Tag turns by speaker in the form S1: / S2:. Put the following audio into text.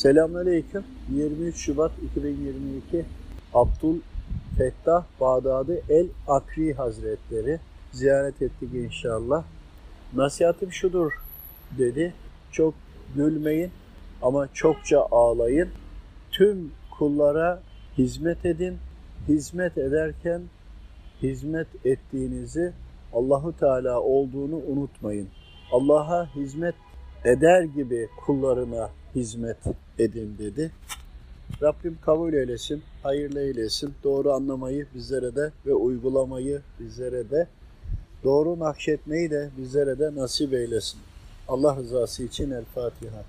S1: Selamünaleyküm. 23 Şubat 2022 Abdul Fettah Bağdadi El Akri Hazretleri ziyaret ettik inşallah. Nasihatım şudur dedi. Çok gülmeyin ama çokça ağlayın. Tüm kullara hizmet edin. Hizmet ederken hizmet ettiğinizi Allahu Teala olduğunu unutmayın. Allah'a hizmet eder gibi kullarına hizmet edin dedi. Rabbim kabul eylesin, hayırlı eylesin. Doğru anlamayı bizlere de ve uygulamayı bizlere de, doğru nakşetmeyi de bizlere de nasip eylesin. Allah rızası için El Fatiha.